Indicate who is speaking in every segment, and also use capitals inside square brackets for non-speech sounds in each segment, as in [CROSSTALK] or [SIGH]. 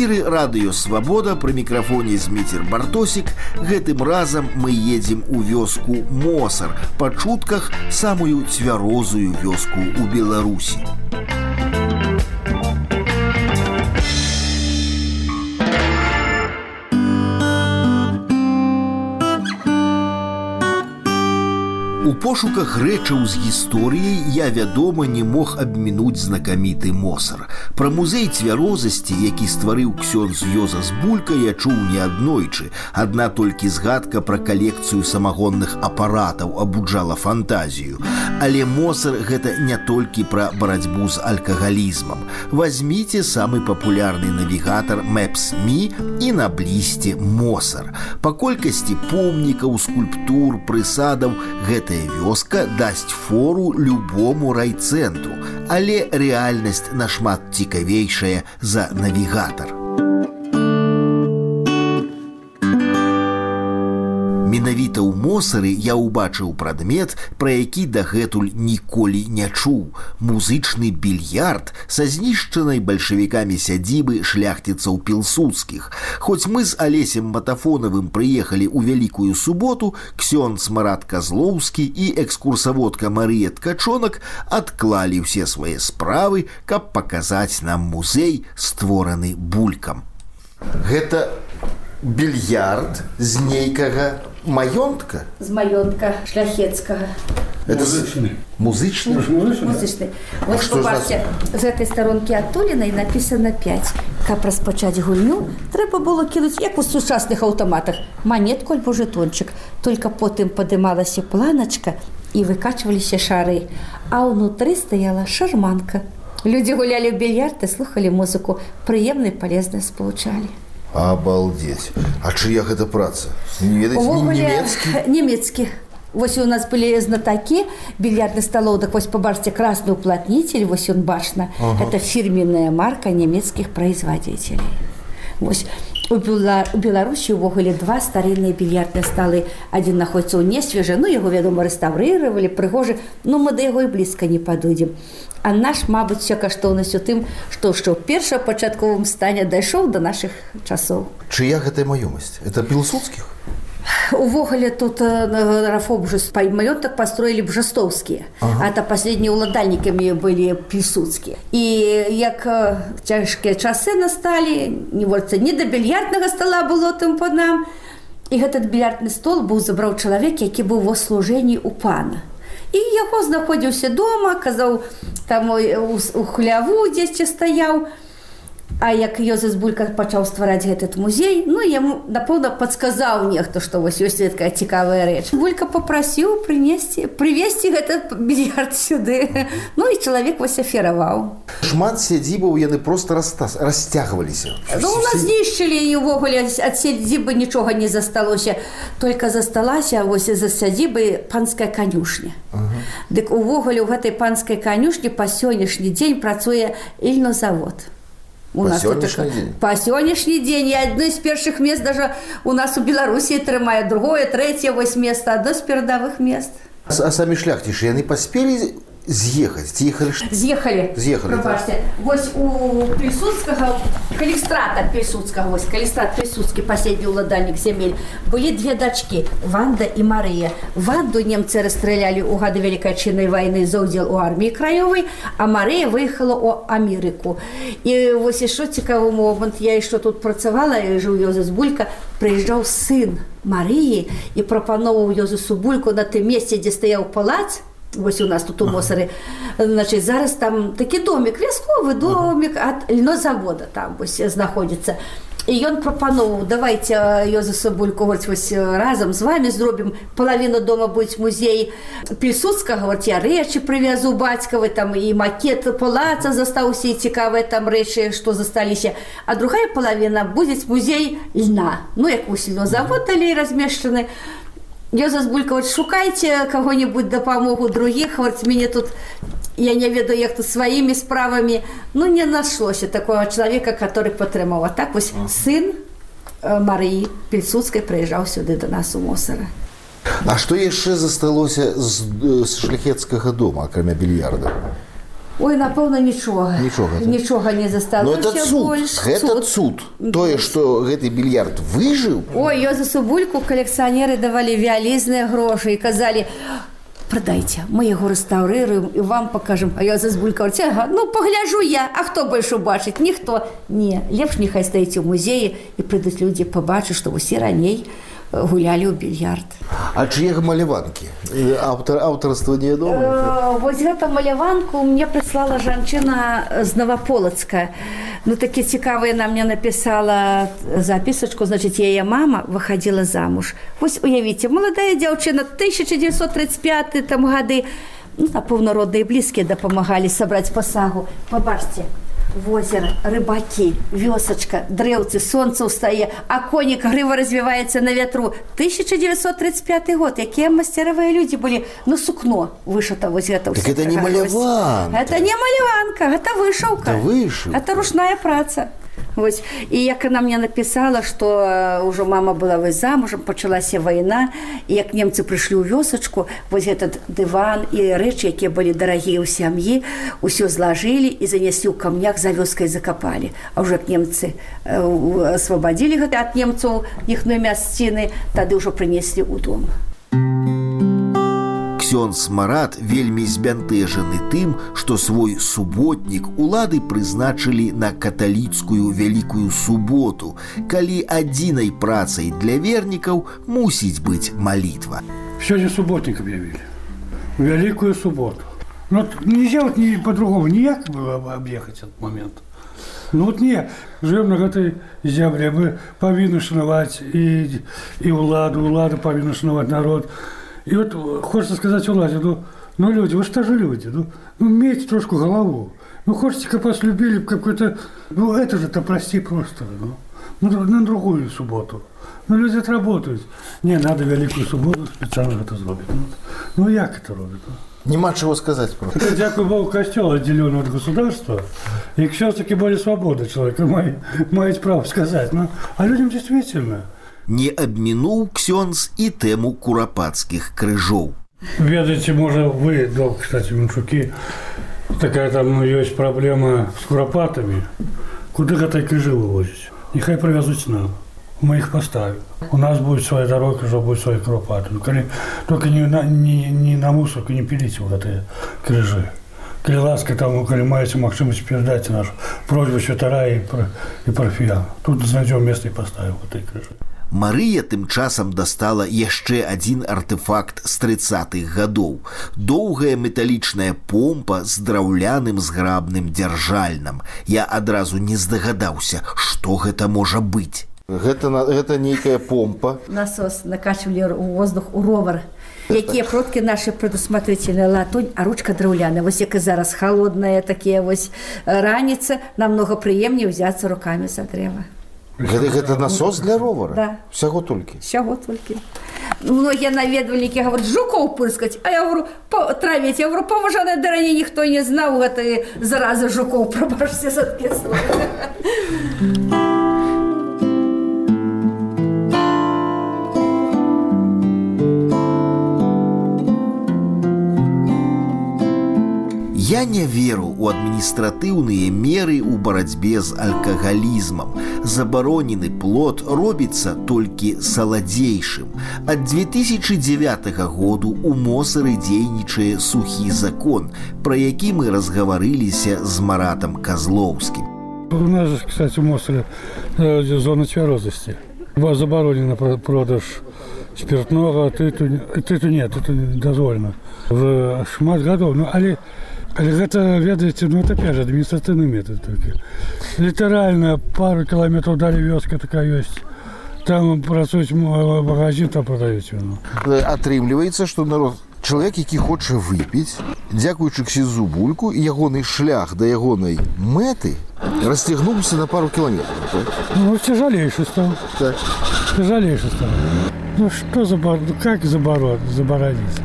Speaker 1: У эфіры радыё свабода пры мікрафоне зміцер бартосік гэтым разам мы едзем у вёску мосар па чутках самую цвярозую вёску ў беларусі Пошуках рэчаў з гісторыяй я вядома не мог абмінуць знакаміты мосар. Пра музей цвярозасці, які стварыў ксёнз Йоза з булька я чуў не аднойчы. Адна толькі згадка пра калекцыю самагонных апаратаў абуджала фантазію. Але мосар гэта не толькі пра барацьбу з алкагалізмам. Вазьміце самы папулярны навігатар Мэпс-Мі і наблізьце мосар. Па колькасці помнікаў, скульптур, прысадаў гэтая вёска дасць фору любому райцэнтру, але рэальнасць нашмат цікавейшая за навігатар. Менавіта ў мосары я ўбачыў прадмет, пра які дагэтуль ніколі не чуў. Музычны більярд са знішчанай бальшавікамі сядзібы шляхціцаў пілсудскіх. Хоць мы з алесем матафонавым прыехалі ў вялікую суботу, ксёнц Марат Казлоўскі і экскурсаводка Марыя Ткачонак адклалі ўсе свае справы, каб паказаць нам музей, створаны булькам. Гэта більярд з нейкага маёнтка
Speaker 2: з маёнтка шляхецкага
Speaker 1: это музычны музычны
Speaker 2: музычны вот
Speaker 1: што ж
Speaker 2: побачце з гэтай старонкі адтулінай напісана 5 каб распачаць гульню трэба было кінуць як у сучасных аўтаматах манетку альбо жэтончык только потым падымалася планачка і выкачваліся шары а ўнутры стаяла шарманка людзі гулялі ў більярд і слухалі музыку прыемна і палезна спалучалі
Speaker 1: Обалдеть. А чья гэта праца? Не ведаеце, не
Speaker 2: Увогуле,
Speaker 1: немецкі?
Speaker 2: Немецкі. Вось у нас былі знатакі більярдны сталоў, так вось пабачце красны уплотнитель, вось ён бачна. Ага. Это фірменная марка нямецкіх производителей. Вось у, Бела... у Беларусі ўвогуле два старынныя більярдныя сталы. Адзін находіцца ў несвежа, ну яго, вядома, рэстаўрыравалі, прыгожы, ну мы да яго і блізка не падойдзем. А наш, мабыць, вся каштоўнасць у тым, што што ў першапачатковым стане дайшоў да нашых часоў.
Speaker 1: Чья гэта маёмасць? Это пілсудскіх?
Speaker 2: Увогуле тут э, рафоб маёнтак построілі бжастоўскія ага. а то последнія ўладальнікамі былі пісуцкія і як э, цяжкія часы насталі не вольца не да більярднага стола было тым под нам і гэтый більярдны стол быў забраў чалавек які быў ва служэнні у пана і яго знаходзіўся дома казаў там у, у хляву дзесьці стаяў і А як Йозеф Булька пачаў ствараць этот музей, ну яму напэўна падказаў нехта, што вось ёсць такая цікавая рэч. Булька попрасіў прынесці прывесці гэта більярд сюды. Ну і чалавек вось афераваў.
Speaker 1: Шмат сядзібаў яны просто растас расцягваліся.
Speaker 2: Ну, у нас знішчылі і ўвогуле ад сядзібы нічога не засталося. Только засталася вось за сядзібы панская канюшня. Ага. Дык увогуле ў гэтай панскай канюшні па сённяшні дзень працуе ільнозавод.
Speaker 1: У по нас сегодняшний
Speaker 2: тут,
Speaker 1: день?
Speaker 2: По сегодняшний день. И одно из первых мест даже у нас у Беларуси трымает, другое, третье, вось место, одно из передовых мест.
Speaker 1: А, а самі шляхцішы яны паспелі з'ехаць ці ехалі ж-
Speaker 2: З'ехалі.
Speaker 1: З'ехалі, так.
Speaker 2: Прабачце. Вось у Пільсудскага, калістрата Пільсудскага, вось калістрат Пільсудскі, паседні ўладальнік зямель, былі две дачкі, Ванда і Марыя. Ванду немцы расстралялі ў гады Вялікай Чыннай вайны за ўдзел у арміі краёвай, а Марыя выехала ў Амерыку. І вось яшчэ цікавы момант, я яшчэ тут працавала, і жыў Ёзеф Булька, прыязджаў сын Марыі і прапановаў Ёзефу Бульку на тым месцы, дзе стаяў палац, Вось у нас тут у Мосары. Значит, зараз там такі домик, вясковы домик ад льнозавода там вось знаходзіцца. І ён прапановаў давайте Йозефа Бульку говорить, вось разам з вами зробім палавіну дома будзе музей пільсудска говорить, я рэчы прывязу бацькавы там і макет палаца застаўся і цікавыя там рэчы што засталіся а другая палавіна будзе музей льна ну як у сільнозавод далей размешчаны Йозеф Булька, вот шукайте кого-нибудь допомогу других, вот мне тут, я не ведаю, як тут своими справами, ну не нашлося такого человека, который підтримав. А так ось ага. сын э, Марии Пільсудской приїжджав сюди до нас у Мосора.
Speaker 1: А што яшчэ засталося з, з шляхецкага дома акрамя більярда
Speaker 2: Ой, напэўна, нічога.
Speaker 1: Нічога, так?
Speaker 2: Нічога не засталося
Speaker 1: Но это цуд,
Speaker 2: больш.
Speaker 1: гэта цуд. Тое, што гэты більярд выжыў,
Speaker 2: Ой, Йозасу Бульку калекцыянеры давалі вялізныя грошы і казалі, прадайце, мы яго рэстаўрыруем і вам пакажам. А Йозас Булька говорить, ага, ну пагляджу я, а хто больш убачыць? Ніхто. Не, лепш няхай стаіць у музеі і прыйдуць людзі пабачыць, што усе раней э, гулялі ў більярд.
Speaker 1: а чые маляванкі? Э, Аўтар аўтарства не вядома.
Speaker 2: Э, Вось гэта маляванку мне прыслала жанчына з Наваполацка. Ну такі цікавы яна мне напісала запісачку, значыць, яе мама выхадзіла замуж. Вось уявіце, маладая дзяўчына 1935 там гады, ну, напэўна, родныя і блізкія дапамагалі сабраць пасагу. Пабачце, возера, рыбакі, вёсачка, дрэўцы, сонца ўстае, а конік грыва развіваецца на вятру. 1935 год, якія масцяравыя людзі былі, ну сукно вышыта вось гэта.
Speaker 1: Так
Speaker 2: ўсё
Speaker 1: это не
Speaker 2: такая вось.
Speaker 1: маляванка.
Speaker 2: Это не маляванка, гэта вышыўка.
Speaker 1: Это вышыўка.
Speaker 2: Это ручная праца. Вось. І як яна мне напісала, што э, ўжо мама была вось замужам, пачалася вайна, і як немцы прыйшлі ў вёсачку, вось этот дыван і рэчы, якія былі дарагія ў сям'і, усё злажылі і занеслі ў камнях за вёскай закапалі. А ўжо як немцы э, асвабадзілі гэта ад немцаў іхной мясціны, тады ўжо прынеслі ў дом.
Speaker 1: Ксёнз Марат вельмі збянтэжаны тым, што свой суботнік улады прызначылі на каталіцкую вялікую суботу, калі адзінай працай для вернікаў мусіць быць малітва.
Speaker 3: Сегодня субботник объявили. Великую субботу. Ну, вот нельзя вот не по-другому, никак было бы объехать этот момент. Ну вот не, живем на этой земле, мы повинны шановать и, и уладу, улада повинна шановать народ. и вот хочется сказать уладе, ну, ну люди, вы что же люди, ну, ну имейте трошку голову. Ну, хочется, как вас любили, какой-то, ну, это же-то прости просто, ну, ну, на другую субботу. Ну, люди отработают. Не, надо великую субботу специально это сделать. Ну, ну як это робит? Ну?
Speaker 1: Няма чаго сказаць про.
Speaker 3: Это, дякую Богу, костел отделен от государства. И все-таки более свободы человека має, мають право сказать. Ну, а людям действительно
Speaker 1: Не абмінуў ксёнз і тэму курапацкіх крыжоў.
Speaker 3: Ведаете, может, вы, да, кстати, Меншуки, такая там ну, есть проблема с куропатами. Куда этой крыжи вывозить? Нехай привезут нам. Мы их поставим. У нас будет своя дорога, уже будет свои куропаты. Ну, коли- только не на, не, не на мусорку не пилите вот эти крыжи. Коли ласка там, коли маете магчимость передать нашу просьбу святара и, про- и парфиан. Тут найдем место и поставим вот эти крыжи.
Speaker 1: Марыя тым часам дастала яшчэ адзін артефакт з трыцатых гадоў. Доўгая металічная помпа з драўляным зграбным дзяржальнам. Я адразу не здагадаўся, што гэта можа быць. Гэта, гэта нейкая помпа.
Speaker 2: насос накачивали у воздух у ровер. Якія продкі наши предусмотрительная латунь, а ручка драўляная. Вось як і зараз холодная такія вось раніца, намного прыемней взяться руками за дрэва.
Speaker 1: Гэта, гэта насос для ровара.
Speaker 2: Да.
Speaker 1: Усяго толькі.
Speaker 2: Сяго толькі. Многія наведвальнікі гавораць жукоў пырскаць, а я говорю па, травіць, я говорю паважаная дарані ніхто не знаў гэтай заразы жукоў прабачце за
Speaker 1: Я не веру у адміністратыўныя меры ў барацьбе з алкагалізмам. Забаронены плод робіцца толькі саладзейшым. Ад 2009 году у Мосары дзейнічае сухі закон, пра які мы разгаварыліся з маратам Казлоўскім.
Speaker 3: У нас, же, кстати, в Мостоле э, зона твердости. Была заборонена про- продаж спиртного, тыту, тыту нет, это не дозволено. В шмат годов. Ну, але, але гэта, ведаеце, ну, это опять же административный метод только. Литерально пару километров дали вёска такая есть. Там працуюць м- магазин, там продаюць вино.
Speaker 1: Атрымліваецца, што народ чалавек, які хоча выпіць, дзякуючы ксізу бульку і ягоны шлях да ягонай мэты расцягнуўся на пару кіламетраў. Так?
Speaker 3: Ну, тяжелейший стал.
Speaker 1: Так.
Speaker 3: Тяжелейший стал. Ну что забор... ну, как заборон... заборонить?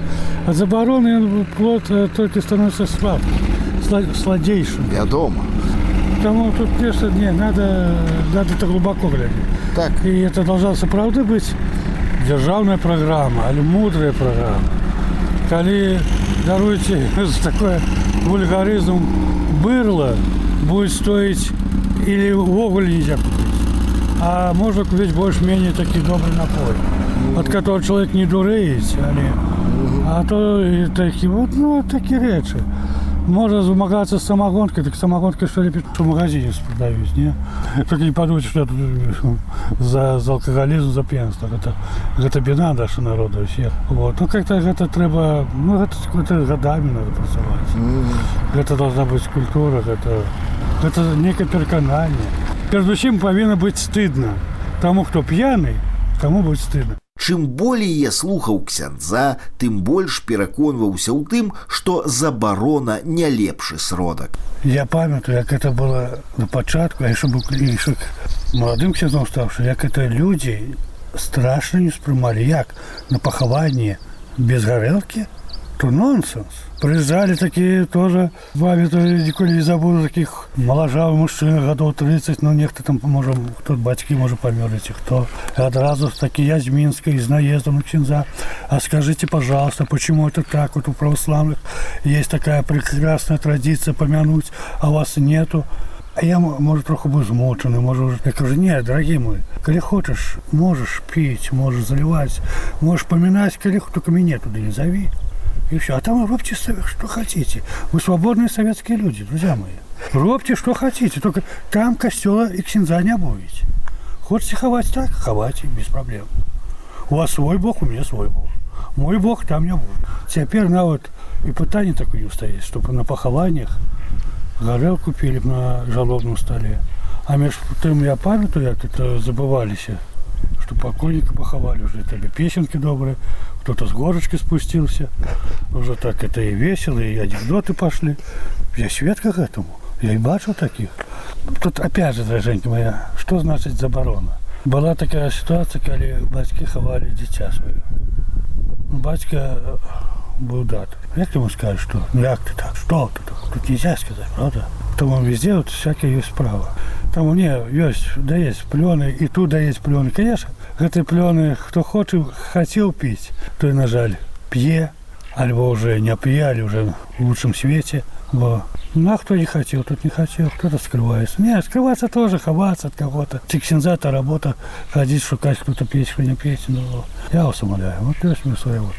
Speaker 3: от забороны он, плод э, только становится сладким, сла- сладейшим.
Speaker 1: Вядома.
Speaker 3: Потому тут, конечно, не, надо, надо это глубоко глядеть.
Speaker 1: Так.
Speaker 3: И это должна, правда, быть державная программа, или мудрая программа. калі даруйце [LAUGHS] такое вульгарызм бырло будет стоить или увогуле нельзя купить а можно купить больше-менее такі добрый напой от которого человек не дуреет а то и такі вот ну такие речи можно замагаться с самогонкой, так самогонкой что ли в магазине продаюсь, не? Только не подумайте, что это за, за алкоголизм, за пьянство. Это, это беда наша народа всех. Вот. Ну, как-то это треба, ну, это, это годами надо працевать. Mm. Это должна быть культура, это, это некое переконание. Перед усім повинно быть стыдно. Тому, кто пьяный, тому будет стыдно.
Speaker 1: Чым болей я слухаў ксяндза, тым больш пераконваўся ў тым, што забарона не лепшы сродак.
Speaker 3: Я памятаю, як это было на пачатку, я яшчэ быў клішак маладым ксяндзом стаўшы, як это людзі страшна не успрымалі як на пахаванне без гарэлкі, то нонсенс. Приезжали такие тоже, вами то николи не забуду, таких моложавых мужчин, годов 30, ну, некто там, может, кто батьки, может, померли, кто. И одразу такие, я из Минска, из наезда на Чинза. А скажите, пожалуйста, почему это так? Вот у православных есть такая прекрасная традиция помянуть, а вас нету. А я, может, троху был змученый, может, я говорю, нет, дорогие мои, коли хочешь, можешь пить, можешь заливать, можешь поминать, коли только меня туда не зови. И все. А там робьте, что хотите. Вы свободные советские люди, друзья мои. Робьте, что хотите. Только там костела и ксенза не обуете. Хочете ховать так? Ховайте, без проблем. У вас свой бог, у меня свой бог. Мой бог там не будет. Теперь на вот и пытание такое не устоит, чтобы на похованиях горел купили на жалобном столе. А между тем я памятаю, это забывались, что покойника поховали уже. Это песенки добрые кто-то с горочки спустился. Уже так это и весело, и анекдоты пошли. Я свідка к этому. Я и бачу таких. Тут опять же, дороженька моя, что значит заборона? Была такая ситуация, когда батьки ховали дитя свое. Ну, батька был дат. Як ему скажешь, что? Ну як ты так? Что ты так? Тут нельзя сказать, правда? Тому везде вот всякие есть права. Там у мне есть, да есть плены, и тут да есть плены. Конечно, гэтай плёны хто хоча хацеў піць той на жаль п'е альбо уже не п'ялі уже в лучшем свете бо на кто не хотел тут не хотел кто-то скрывается не скрываться тоже ховаться от кого-то тиксензата работа ходить шукать кто-то петь кто не петь но я вас умоляю вот то есть мы своего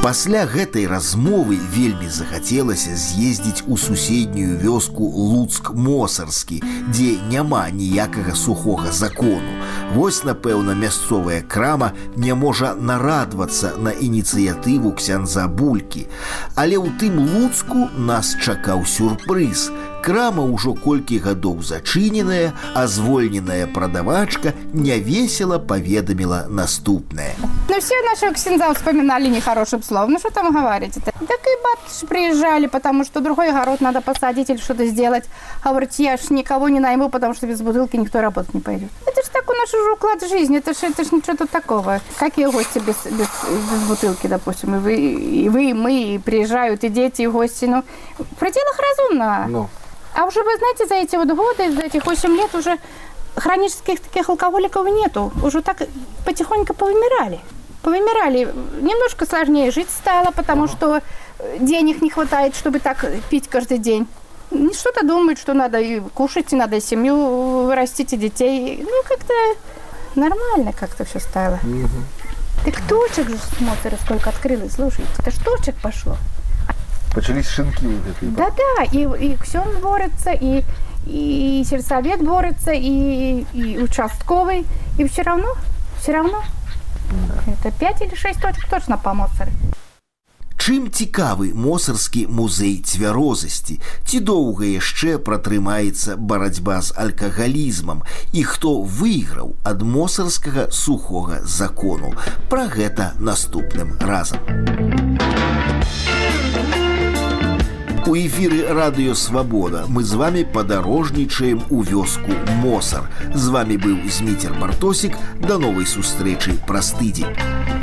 Speaker 1: Пасля гэтай размовы вельмі захацелася з'ездзіць у суседнюю вёску луцк мосарскі, дзе няма ніякага сухога закону. Вось, напэўна, мясцовая крама не можа нарадвацца на ініцыятыву ксяндза булькі. Але ў тым луцку нас чакаў сюрпрыз. Крама ўжо колькі гадоў зачыненая, а звольненая прадавачка невесело паведаміла наступнае.
Speaker 4: Ну все наши ксенза вспоминали нехорошим словом. Ну что там говорить? -то? Так и бабушки приезжали, потому что другой огород надо посадить или что-то сделать. Говорит, я ж никого не найму, потому что без бутылки никто работать не пойдет. Это же такой наш уже уклад жизни, это же это ж ничего тут такого. Какие гости без, без, без бутылки, допустим, и вы, и вы, и мы, и приезжают, и дети, и гости. Ну, в пределах разумного.
Speaker 5: Ну,
Speaker 4: А уже, вы знаете, за эти вот годы, за этих 8 лет уже хронических таких алкоголиков нету. Уже так потихоньку повымирали. Повымирали. Немножко сложнее жить стало, потому что денег не хватает, чтобы так пить каждый день. Что-то думают, что надо и кушать, и надо семью вырастить, и детей. Ну, как-то нормально как-то все стало. Так точек же смотри, сколько открылось, слушайте, это ж точек пошло.
Speaker 5: почались шинки вот эти.
Speaker 4: Да-да, и, и Ксен борется, и, и сельсовет борется, и, и участковый, и все равно, все равно. Это пять или шесть точек точно по Моцару.
Speaker 1: Чым цікавы мосарскі музей цвярозасці, ці доўга яшчэ пратрымаецца барацьба з алкагалізмам і хто выйграў ад мосарскага сухога закону. Пра гэта наступным разам. У эфіры радыё свабода мы з вами падарожнічаем у вёску Мосар. З вами быў зміцер Бартосік да новай сустрэчы праз тыдзень.